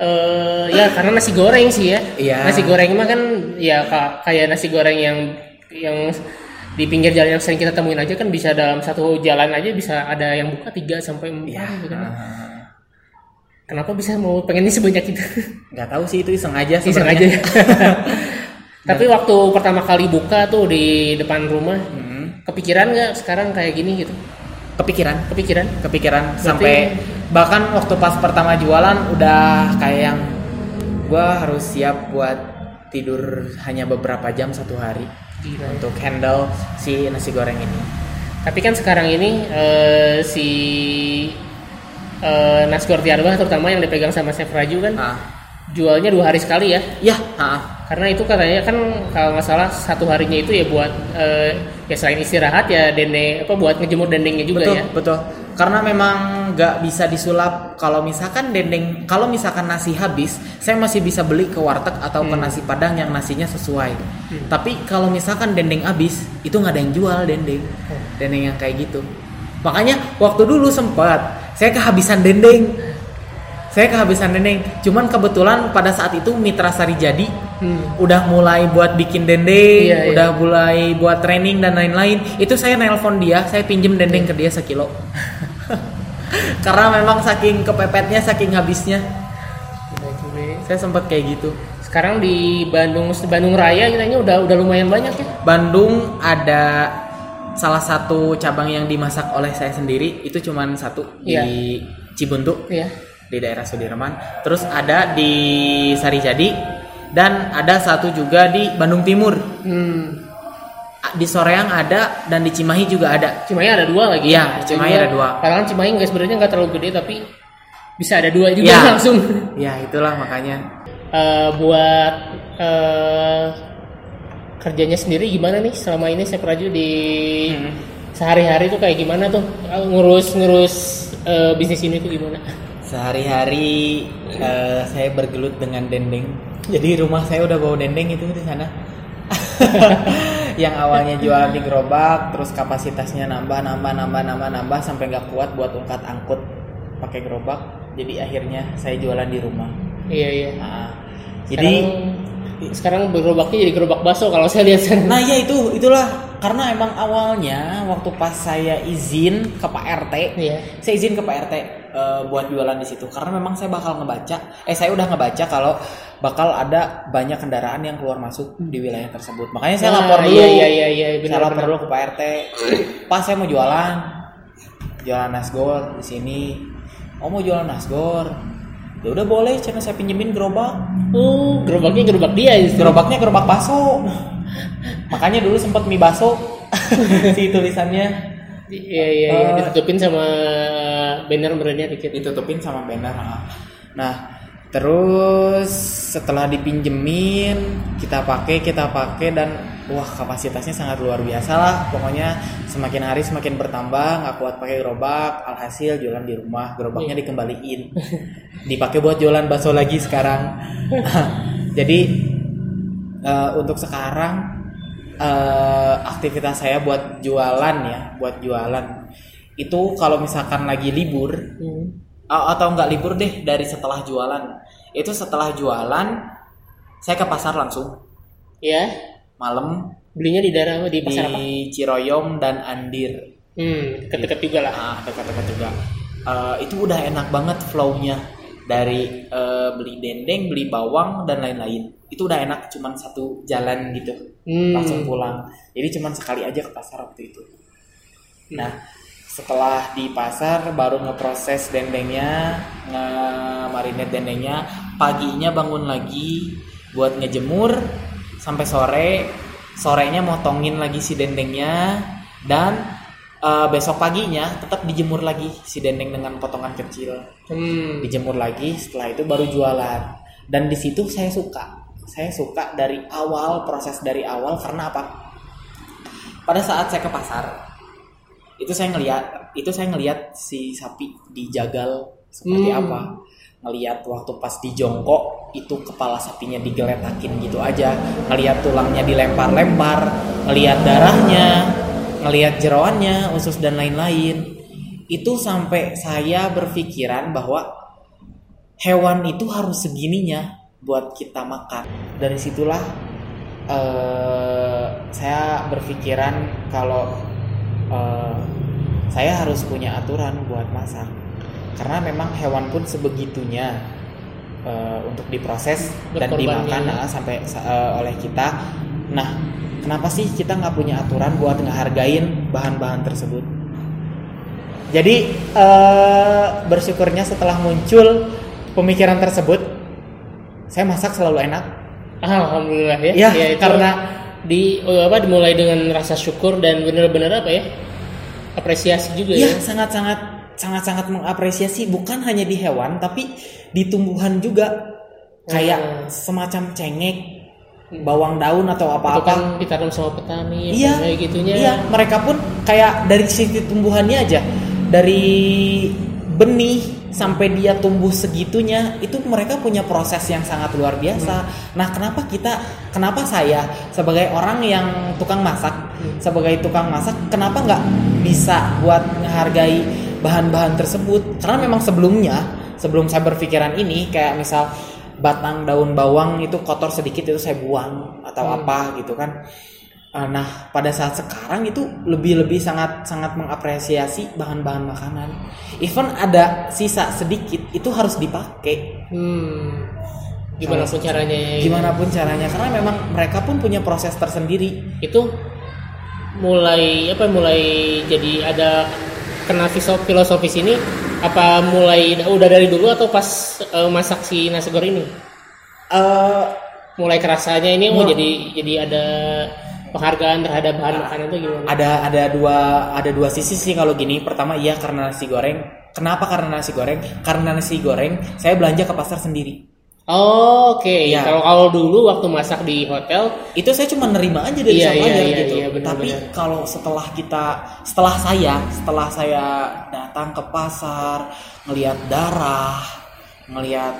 Eh, ya karena nasi goreng sih ya. Iya. Nasi goreng mah kan ya ka- kayak nasi goreng yang yang di pinggir jalan yang sering kita temuin aja kan bisa dalam satu jalan aja bisa ada yang buka 3 sampai 4 ya gitu kan. Kenapa bisa mau pengen ini sebanyak itu? nggak tahu sih itu iseng aja Iseng sebenarnya. aja ya. Tapi waktu pertama kali buka tuh di depan rumah, Hmm. kepikiran nggak sekarang kayak gini gitu? kepikiran Kepikiran? kepikiran Berarti- sampai bahkan waktu pas pertama jualan udah kayak yang gua harus siap buat tidur hanya beberapa jam satu hari Gila. untuk handle si nasi goreng ini Tapi kan sekarang ini eh, si eh, Nasgor Tiarbah terutama yang dipegang sama Chef Raju kan ah jualnya dua hari sekali ya. ya ah Karena itu katanya kan kalau nggak salah satu harinya itu ya buat eh, ya selain istirahat ya dendeng apa buat ngejemur dendengnya juga betul ya. betul karena memang nggak bisa disulap. Kalau misalkan dendeng kalau misalkan nasi habis saya masih bisa beli ke warteg atau ke nasi padang yang nasinya sesuai. Tapi kalau misalkan dendeng habis itu nggak ada yang jual dendeng. Dendeng yang kayak gitu. Makanya waktu dulu sempat saya kehabisan dendeng. Saya kehabisan dendeng. Cuman kebetulan pada saat itu Mitra Sari jadi. Hmm. udah mulai buat bikin dendeng, Iya, iya. udah mulai buat training dan lain-lain. Itu saya nelpon dia, saya pinjem dendeng ke dia sekilo. Karena memang saking kepepetnya, saking habisnya, ya. saya sempat kayak gitu. Sekarang di Bandung Bandung Raya katanya udah udah lumayan banyak ya. Bandung ada salah satu cabang yang dimasak oleh saya sendiri, itu cuman satu Iya. di Cibuntu. Iya. di daerah Sudirman. Terus ada di Sarijadi dan ada satu juga di Bandung Timur. Hmm. Di Soreang ada dan di Cimahi juga ada. Cimahi ada dua lagi. Iya, Cimahi ada dua. Padahal Cimahi nggak sebenarnya nggak terlalu gede tapi bisa ada dua juga Iya. langsung. Ya itulah makanya. Eh, buat eh, kerjanya sendiri gimana nih selama ini saya Praju di Hmm. sehari-hari tuh kayak gimana tuh ngurus-ngurus eh, bisnis ini tuh gimana? Sehari-hari eh, saya bergelut dengan dendeng. Jadi rumah saya udah bawa dendeng itu di sana. yang awalnya jualan di gerobak, terus kapasitasnya nambah, nambah, nambah, nambah, nambah sampai nggak kuat buat ungkat angkut pakai gerobak. Jadi akhirnya saya jualan di rumah. Iya iya. Nah, jadi sekarang, sekarang gerobaknya jadi gerobak bakso kalau saya lihat sana. Nah ya itu itulah karena emang awalnya waktu pas saya izin ke Pak RT, Iya. saya izin ke Pak RT eh, buat jualan di situ karena memang saya bakal ngebaca, eh saya udah ngebaca kalau bakal ada banyak kendaraan yang keluar masuk di wilayah tersebut. Makanya saya Nah, lapor dulu, Iya iya iya iya saya benar lapor benar. dulu ke Pak RT, Pak saya mau jualan, jualan nasgor di sini. Oh mau jualan nasgor, ya udah boleh, karena saya pinjemin gerobak. Oh, gerobaknya gerobak dia justru. Gerobaknya gerobak baso. Makanya dulu sempat mie baso si tulisannya Iya iya iya Eh. ditutupin sama banner brandnya dikit. ditutupin sama banner. ah. Nah, terus setelah dipinjemin kita pakai kita pakai dan wah kapasitasnya sangat luar biasa lah. Pokoknya semakin hari semakin bertambah, nggak kuat pakai gerobak, alhasil jualan di rumah, gerobaknya dikembaliin. Dipakai buat jualan bakso lagi sekarang. Jadi eh, untuk sekarang eh, aktivitas saya buat jualan ya, buat jualan itu kalau misalkan lagi libur Hmm. atau nggak libur deh dari setelah jualan, itu setelah jualan saya ke pasar langsung Ya, malam belinya di daerah di di pasar apa? Ciroyom dan Andir, Hmm, deket-deket juga lah. ah dekat-dekat juga. Eh, itu udah enak banget flownya dari eh, beli dendeng, beli bawang dan lain-lain. Itu udah enak, cuman satu jalan gitu. Hmm. langsung pulang. Jadi cuman sekali aja ke pasar waktu itu. Nah, setelah di pasar baru ngeproses dendengnya, nge-marinate dendengnya, paginya bangun lagi buat ngejemur sampai sore. Sorenya motongin lagi si dendengnya dan eh, besok paginya tetap dijemur lagi si dendeng dengan potongan kecil. Hmm. Dijemur lagi, setelah itu baru jualan. Dan di situ saya suka. Saya suka dari awal proses dari awal karena apa? Pada saat saya ke pasar, itu saya ngelihat, itu saya ngelihat si sapi dijagal seperti Hmm. apa. Ngelihat waktu pas di jongkok itu kepala sapinya digeletakin gitu aja, ngelihat tulangnya dilempar-lempar, ngelihat darahnya, ngelihat jeroannya, usus dan lain-lain. Itu sampai saya berpikiran bahwa hewan itu harus segininya buat kita makan. Dari situlah eh, saya berpikiran kalau eh, saya harus punya aturan buat masak. Karena memang hewan pun sebegitunya eh, untuk diproses dan dimakan ah, sampai eh, oleh kita. Nah, kenapa sih kita nggak punya aturan buat ngehargain bahan-bahan tersebut? Jadi eh, bersyukurnya setelah muncul pemikiran tersebut, saya masak selalu enak. Alhamdulillah ya. Iya, Ya, itu karena di oh, apa dimulai dengan rasa syukur dan benar-benar apa ya? Apresiasi juga Iya, ya. sangat-sangat sangat-sangat mengapresiasi bukan hanya di hewan tapi di tumbuhan juga kayak Hmm. semacam cengek, bawang daun atau Itu apa-apa. kan ditanam sama petani Iya, kayak gitunya. Iya, mereka pun kayak dari sisi tumbuhannya aja, dari benih sampai dia tumbuh segitunya, itu mereka punya proses yang sangat luar biasa. Nah, kenapa kita, kenapa saya sebagai orang yang tukang masak, sebagai tukang masak, kenapa nggak bisa buat menghargai bahan-bahan tersebut? Karena memang sebelumnya, sebelum saya berpikiran ini, kayak misal batang daun bawang itu kotor sedikit itu saya buang atau Hmm. apa gitu kan. Uh, Nah, pada saat sekarang itu lebih-lebih sangat sangat mengapresiasi bahan-bahan makanan. Even ada sisa sedikit itu harus dipakai. Hmm. Gimana pun caranya ya. Gimana pun caranya karena memang mereka pun punya proses tersendiri. Itu mulai apa mulai jadi ada kena filosofis ini Apa mulai udah dari dulu atau pas eh, masak si nasi goreng ini? Eh, Mulai kerasanya ini oh Mul- jadi jadi ada penghargaan terhadap bahan makanan itu gimana? ada ada dua ada dua sisi sih kalau gini. Pertama iya karena nasi goreng. Kenapa karena nasi goreng? Karena nasi goreng saya belanja ke pasar sendiri. Oh, Oke, Iya. kalau kalau dulu waktu masak di hotel, Itu saya cuma nerima aja dari Iya, supplier iya, iya, gitu. iya, benar, Tapi kalau setelah kita setelah saya setelah saya datang ke pasar ngelihat darah, ngelihat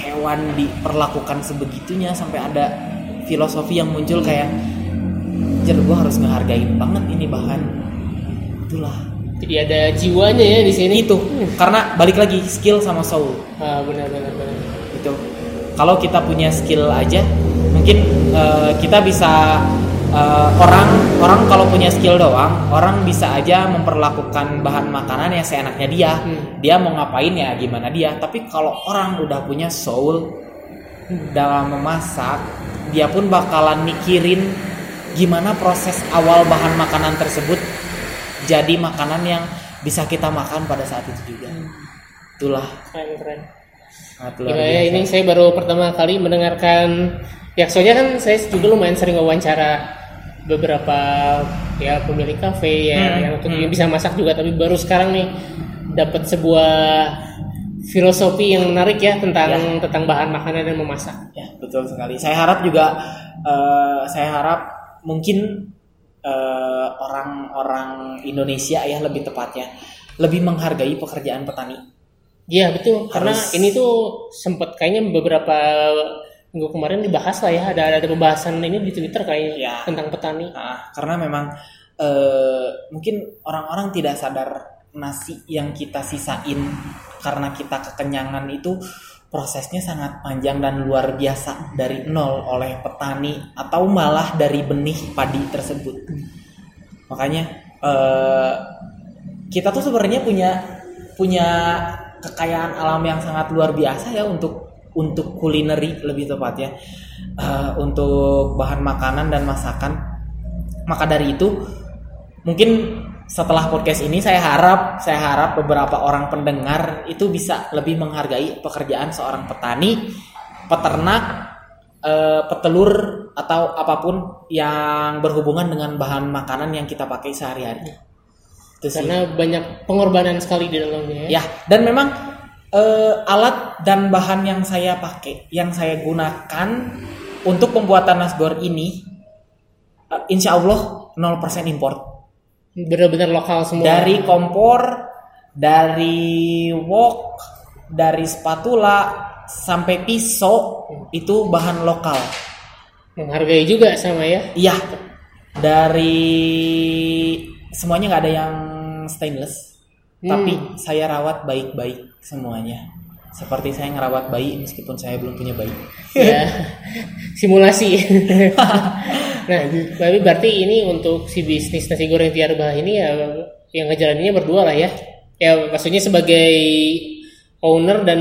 hewan diperlakukan sebegitunya sampai ada filosofi yang muncul kayak jer gue harus ngehargain banget ini bahan. Itulah. Jadi ada jiwanya ya di sini. itu. Karena balik lagi skill sama soul. Ah, benar benar benar. itu. Kalau kita punya skill aja mungkin eh, kita bisa eh, orang orang kalau punya skill doang orang bisa aja memperlakukan bahan makanan yang seenaknya dia. Hmm. dia mau ngapain ya gimana dia. Tapi kalau orang udah punya soul dalam memasak dia pun bakalan mikirin gimana proses awal bahan makanan tersebut jadi makanan yang bisa kita makan pada saat itu juga itulah Keren keren. Gila ya, ini saya baru pertama kali mendengarkan ya soalnya kan saya juga lumayan sering wawancara beberapa ya pemilik kafe ya Hmm, yang untuk hmm. bisa masak juga tapi baru sekarang nih dapat sebuah filosofi yang menarik ya tentang tentang bahan makanan dan memasak. Ya, betul sekali. Saya harap juga eh, saya harap mungkin eh, orang-orang Indonesia ya lebih tepatnya lebih menghargai pekerjaan petani. Iya betul karena Harus- ini tuh sempat kayaknya beberapa minggu kemarin dibahas lah ya ada ada pembahasan ini di Twitter kayaknya Ya. tentang petani. Nah, karena memang eh, mungkin orang-orang tidak sadar nasi yang kita sisain karena kita kekenyangan itu prosesnya sangat panjang dan luar biasa dari nol oleh petani atau malah dari benih padi tersebut. Makanya eh, kita tuh sebenarnya punya punya kekayaan alam yang sangat luar biasa ya untuk untuk kulineri lebih tepatnya Eh, untuk bahan makanan dan masakan. Maka dari itu mungkin setelah podcast ini saya harap saya harap beberapa orang pendengar itu bisa lebih menghargai pekerjaan seorang petani, peternak, eh, petelur atau apa pun yang berhubungan dengan bahan makanan yang kita pakai sehari-hari. Itu sih. Karena banyak pengorbanan sekali di dalamnya ya. Ya, dan memang eh, alat dan bahan yang saya pakai, yang saya gunakan untuk pembuatan nasgor ini, eh, insya Allah 0% import. Benar-benar lokal semua. Dari kompor, dari wok, dari spatula, sampai pisau, itu bahan lokal. menghargai juga sama ya. Iya, dari semuanya nggak ada yang stainless, Hmm. tapi saya rawat baik-baik semuanya. Seperti saya ngerawat bayi meskipun saya belum punya bayi. ya simulasi. nah, tapi berarti ini untuk si bisnis nasi goreng tiar bah ini ya yang ngejalaninnya berdua lah ya. Ya maksudnya sebagai owner dan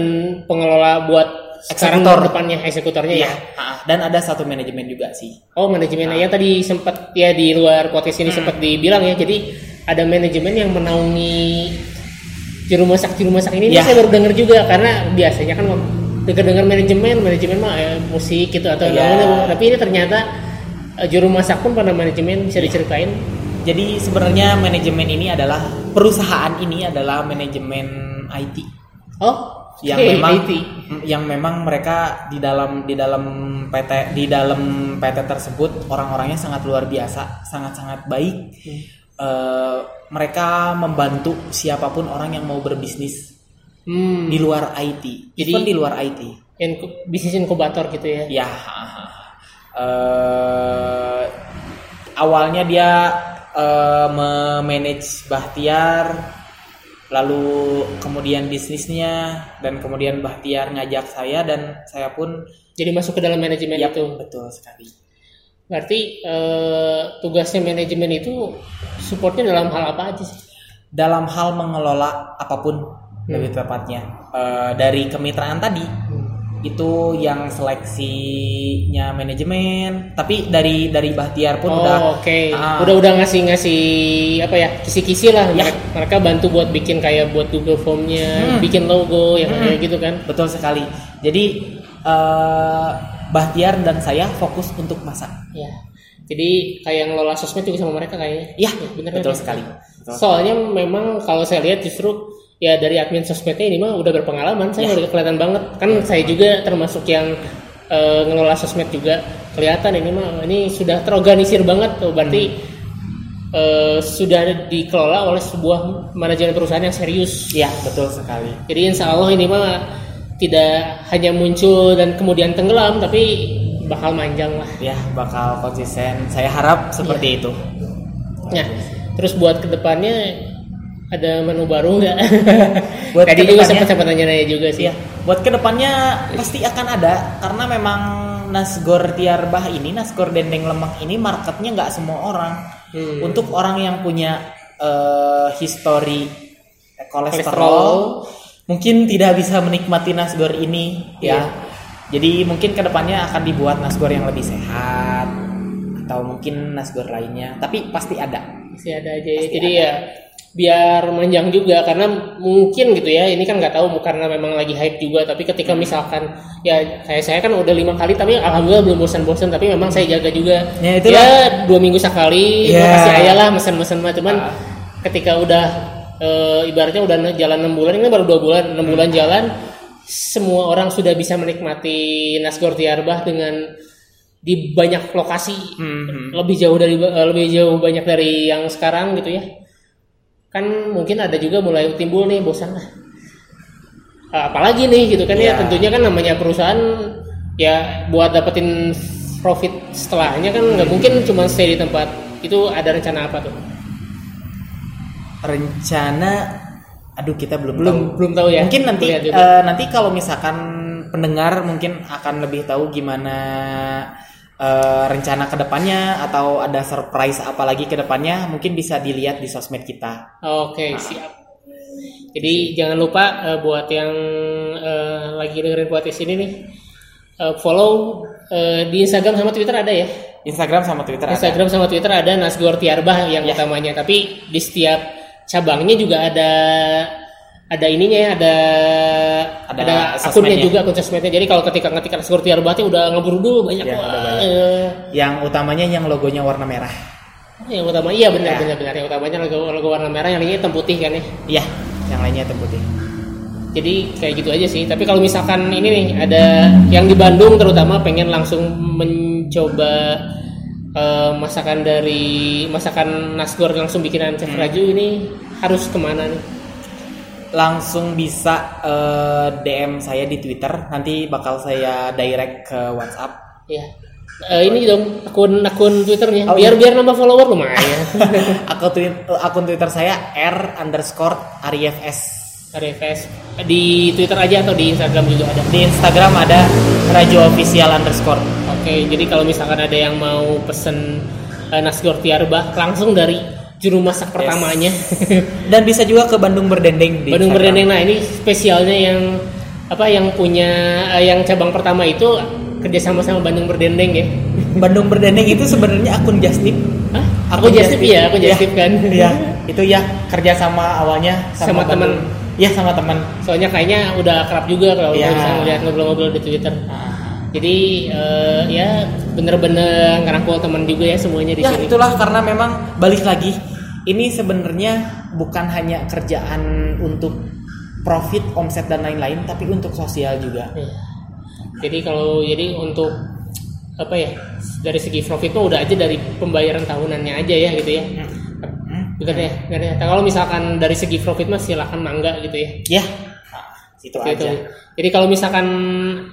pengelola buat sekarang depannya eksekutornya ya. Iya, ah, dan ada satu manajemen juga sih. Oh manajemen yang tadi sempat ya di luar podcast ini sempat dibilang ya. Jadi ada manajemen yang menaungi juru masak juru masak ini Ya. saya baru dengar juga karena biasanya kan dengar dengar manajemen manajemen mah ya, musik gitu atau Ya. namanya tapi ini ternyata juru masak pun pada manajemen bisa diceritain? Jadi sebenarnya manajemen ini adalah perusahaan ini adalah manajemen IT oh yang oke, memang IT. yang memang mereka di dalam di dalam PT di dalam PT tersebut orang-orangnya sangat luar biasa, sangat-sangat baik. Eh, mereka membantu siapa pun orang yang mau berbisnis hmm, di luar IT, Jadi- even di luar IT. inku- bisnis inkubator gitu ya? Ya, eh, awalnya dia eh, memanage Bahtiar, lalu kemudian bisnisnya, dan kemudian Bahtiar ngajak saya dan saya pun jadi masuk ke dalam manajemen ya itu? betul sekali. berarti eh, tugasnya manajemen itu supportnya dalam hal apa aja sih? Dalam hal mengelola apa pun lebih tepatnya. Eh, dari kemitraan tadi, itu yang seleksinya manajemen tapi dari dari Bahtiar pun oh, udah oke. Ah. Udah udah ngasih ngasih apa ya kisi-kisi lah. Ya. Mereka, mereka bantu buat bikin kayak buat Google Formnya, Hmm. bikin logo yang Hmm. kayak gitu kan. betul sekali jadi eh Bahtiar dan saya fokus untuk masak Ya. Jadi kayak ngelola sosmed juga sama mereka kayaknya. ya bener betul kan? sekali Betul. Soalnya memang kalau saya lihat justru ya dari admin sosmednya ini mah udah berpengalaman. Saya Ya. udah kelihatan banget. Kan saya juga termasuk yang eh, ngelola sosmed juga. Kelihatan ini mah ini sudah terorganisir banget tuh. Berarti Hmm. eh, sudah dikelola oleh sebuah manajemen perusahaan yang serius. ya betul sekali Jadi insya Allah ini mah tidak hanya muncul dan kemudian tenggelam, tapi bakal manjang lah. ya bakal konsisten saya harap seperti itu Nah, terus buat ke depannya ada menu baru nggak? Buat Tadi juga kedepannya- sempat sempat nanya-nanya juga sih. Iya, buat ke depannya pasti akan ada karena memang nasgor tiarbah ini, nasgor dendeng lemak ini marketnya nggak semua orang. Hmm. Untuk orang yang punya eh, histori kolesterol, Kolesterol. mungkin tidak bisa menikmati nasgor ini, Iya. ya. Jadi mungkin ke depannya akan dibuat nasgor yang lebih sehat atau mungkin nasgor lainnya, tapi pasti ada. Masih ada aja. ya. Jadi ya biar manjang juga karena mungkin gitu ya ini kan nggak tahu karena memang lagi hype juga tapi ketika Hmm. misalkan ya kayak saya kan udah lima kali tapi alhamdulillah belum bosan-bosan tapi memang saya jaga juga Ya, itulah. dua minggu sekali Ya. pasti ayah lah mesen-mesen mah cuman Ah. ketika udah eh, ibaratnya udah jalan enam bulan ini baru dua bulan enam Hmm. bulan jalan semua orang sudah bisa menikmati Nasgor Tiarbah dengan di banyak lokasi Hmm. lebih jauh dari eh, lebih jauh banyak dari yang sekarang gitu ya kan mungkin ada juga mulai timbul nih bosan lah. Eh, apalagi nih gitu kan ya Iya. tentunya kan namanya perusahaan ya buat dapetin profit setelahnya kan nggak mungkin cuma stay di tempat. Itu ada rencana apa tuh? Rencana, aduh kita belum belum tahu. belum tahu ya. Mungkin nanti eh, nanti kalau misalkan pendengar mungkin akan lebih tahu gimana eh, rencana ke depannya atau ada surprise apa lagi ke depannya mungkin bisa dilihat di sosmed kita Oke, siap. Jadi jangan lupa eh, buat yang eh, lagi dengerin podcast ini nih eh, follow eh, di Instagram sama Twitter ada ya. Instagram sama Twitter ada. Instagram sama Twitter ada Nasgor Tiarbah yang Ya. utamanya, tapi di setiap cabangnya juga ada ada ininya ya, ada Ada ada, akunnya juga akun sosmednya. Jadi kalau ketika ngetik Nasgor Tiarbah itu udah ngeburu dulu banyak. Ya, Wah, banyak. eh, Yang utamanya yang logonya warna merah. yang utama iya benar Ya. benar benar yang utamanya logo, logo warna merah yang lainnya hitam putih kan ya. Iya, yang lainnya hitam putih. Jadi kayak gitu aja sih. Tapi kalau misalkan ini nih ada yang di Bandung terutama pengen langsung mencoba eh, masakan dari masakan Nasgor langsung bikinan Chef Hmm. Raju ini harus ke mana nih? Langsung bisa eh, DM saya di Twitter, nanti bakal saya direct ke WhatsApp. Ya. Eh, ini dong akun akun Twitternya. Oh, biar iya. biar nambah follower lumayan. akun, tweet- akun Twitter saya r underscore ariefs. RFS di Twitter aja atau di Instagram juga ada. Di Instagram ada Rajo Official underscore. Oke, jadi kalau misalkan ada yang mau pesen eh, Nasgor Tiarbah langsung dari juru masak pertamanya. Dan bisa juga ke Bandung Berdendeng di Bandung Instagram. Berdendeng. Nah ini spesialnya yang apa yang punya eh, yang cabang pertama itu kerjasama sama Bandung Berdendeng ya. Bandung Berdendeng itu sebenarnya akun Justip. Hah? Aku just tip ya, aku Iya. just tip kan. Iya, itu ya kerja sama awalnya Sama sama, teman. Iya sama teman. Soalnya kayaknya udah akrab juga kalau Iya. bisa ngeliat ngobrol-ngobrol di Twitter. Jadi eh, ya bener-bener ngerangkul teman juga ya semuanya di Ya sini. itulah karena memang balik lagi ini sebenarnya bukan hanya kerjaan untuk profit, omset dan lain-lain, tapi untuk sosial juga. Iya. Jadi kalau jadi untuk apa ya dari segi profit mah udah aja dari pembayaran tahunannya aja ya gitu ya. Hmm. Bener ya, bener ya. Kalau misalkan dari segi profit mah silakan mangga gitu ya. Ya, nah, itu Gitu. aja. Jadi kalau misalkan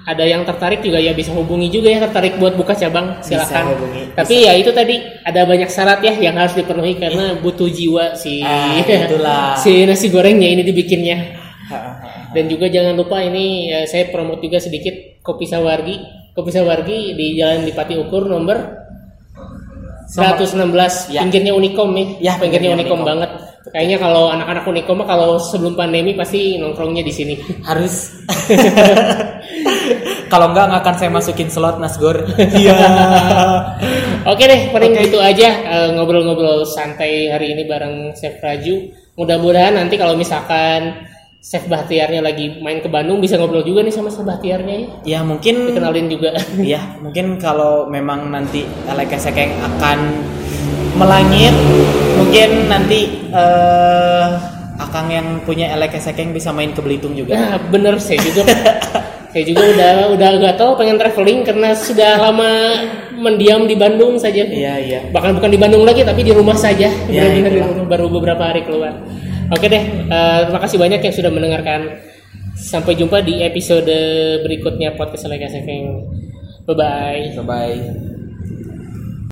ada yang tertarik juga ya bisa hubungi juga ya tertarik buat buka cabang silakan. hubungi, Tapi ya itu tadi ada banyak syarat ya yang harus dipenuhi karena butuh jiwa si Ah, itulah. si nasi gorengnya ini dibikinnya. Dan juga jangan lupa ini eh, saya promote juga sedikit kopi sawargi. Kopi sawargi di Jalan Dipati Ukur nomor 116 Ya. pinggirnya Unicom nih. Ya, pinggirnya pinggirnya Unicom Unicom. banget. Kayaknya kalau anak-anak Unicom mah kalau sebelum pandemi pasti nongkrongnya di sini. Harus Kalau enggak nggak akan saya masukin slot Nasgor. Iya. Oke deh, paling Oke. gitu aja eh, ngobrol-ngobrol santai hari ini bareng Chef Raju. Mudah-mudahan nanti kalau misalkan Chef Bahtiarnya lagi main ke Bandung bisa ngobrol juga nih sama Chef Bahtiarnya ya. ya mungkin Dikenalin juga. Iya, mungkin kalau memang nanti Elekesek akan melangit, mungkin nanti eh Akang yang punya Elekesek bisa main ke Belitung juga. Nah, bener saya juga. saya juga udah udah gak tahu pengen traveling karena sudah lama mendiam di Bandung saja. Iya, iya. Bahkan bukan di Bandung lagi tapi di rumah saja. Ya, itulah. rumah, baru beberapa hari keluar. Oke deh, eh, terima kasih banyak yang sudah mendengarkan. Sampai jumpa di episode berikutnya podcast Lega Sekeng. Bye bye. Bye bye.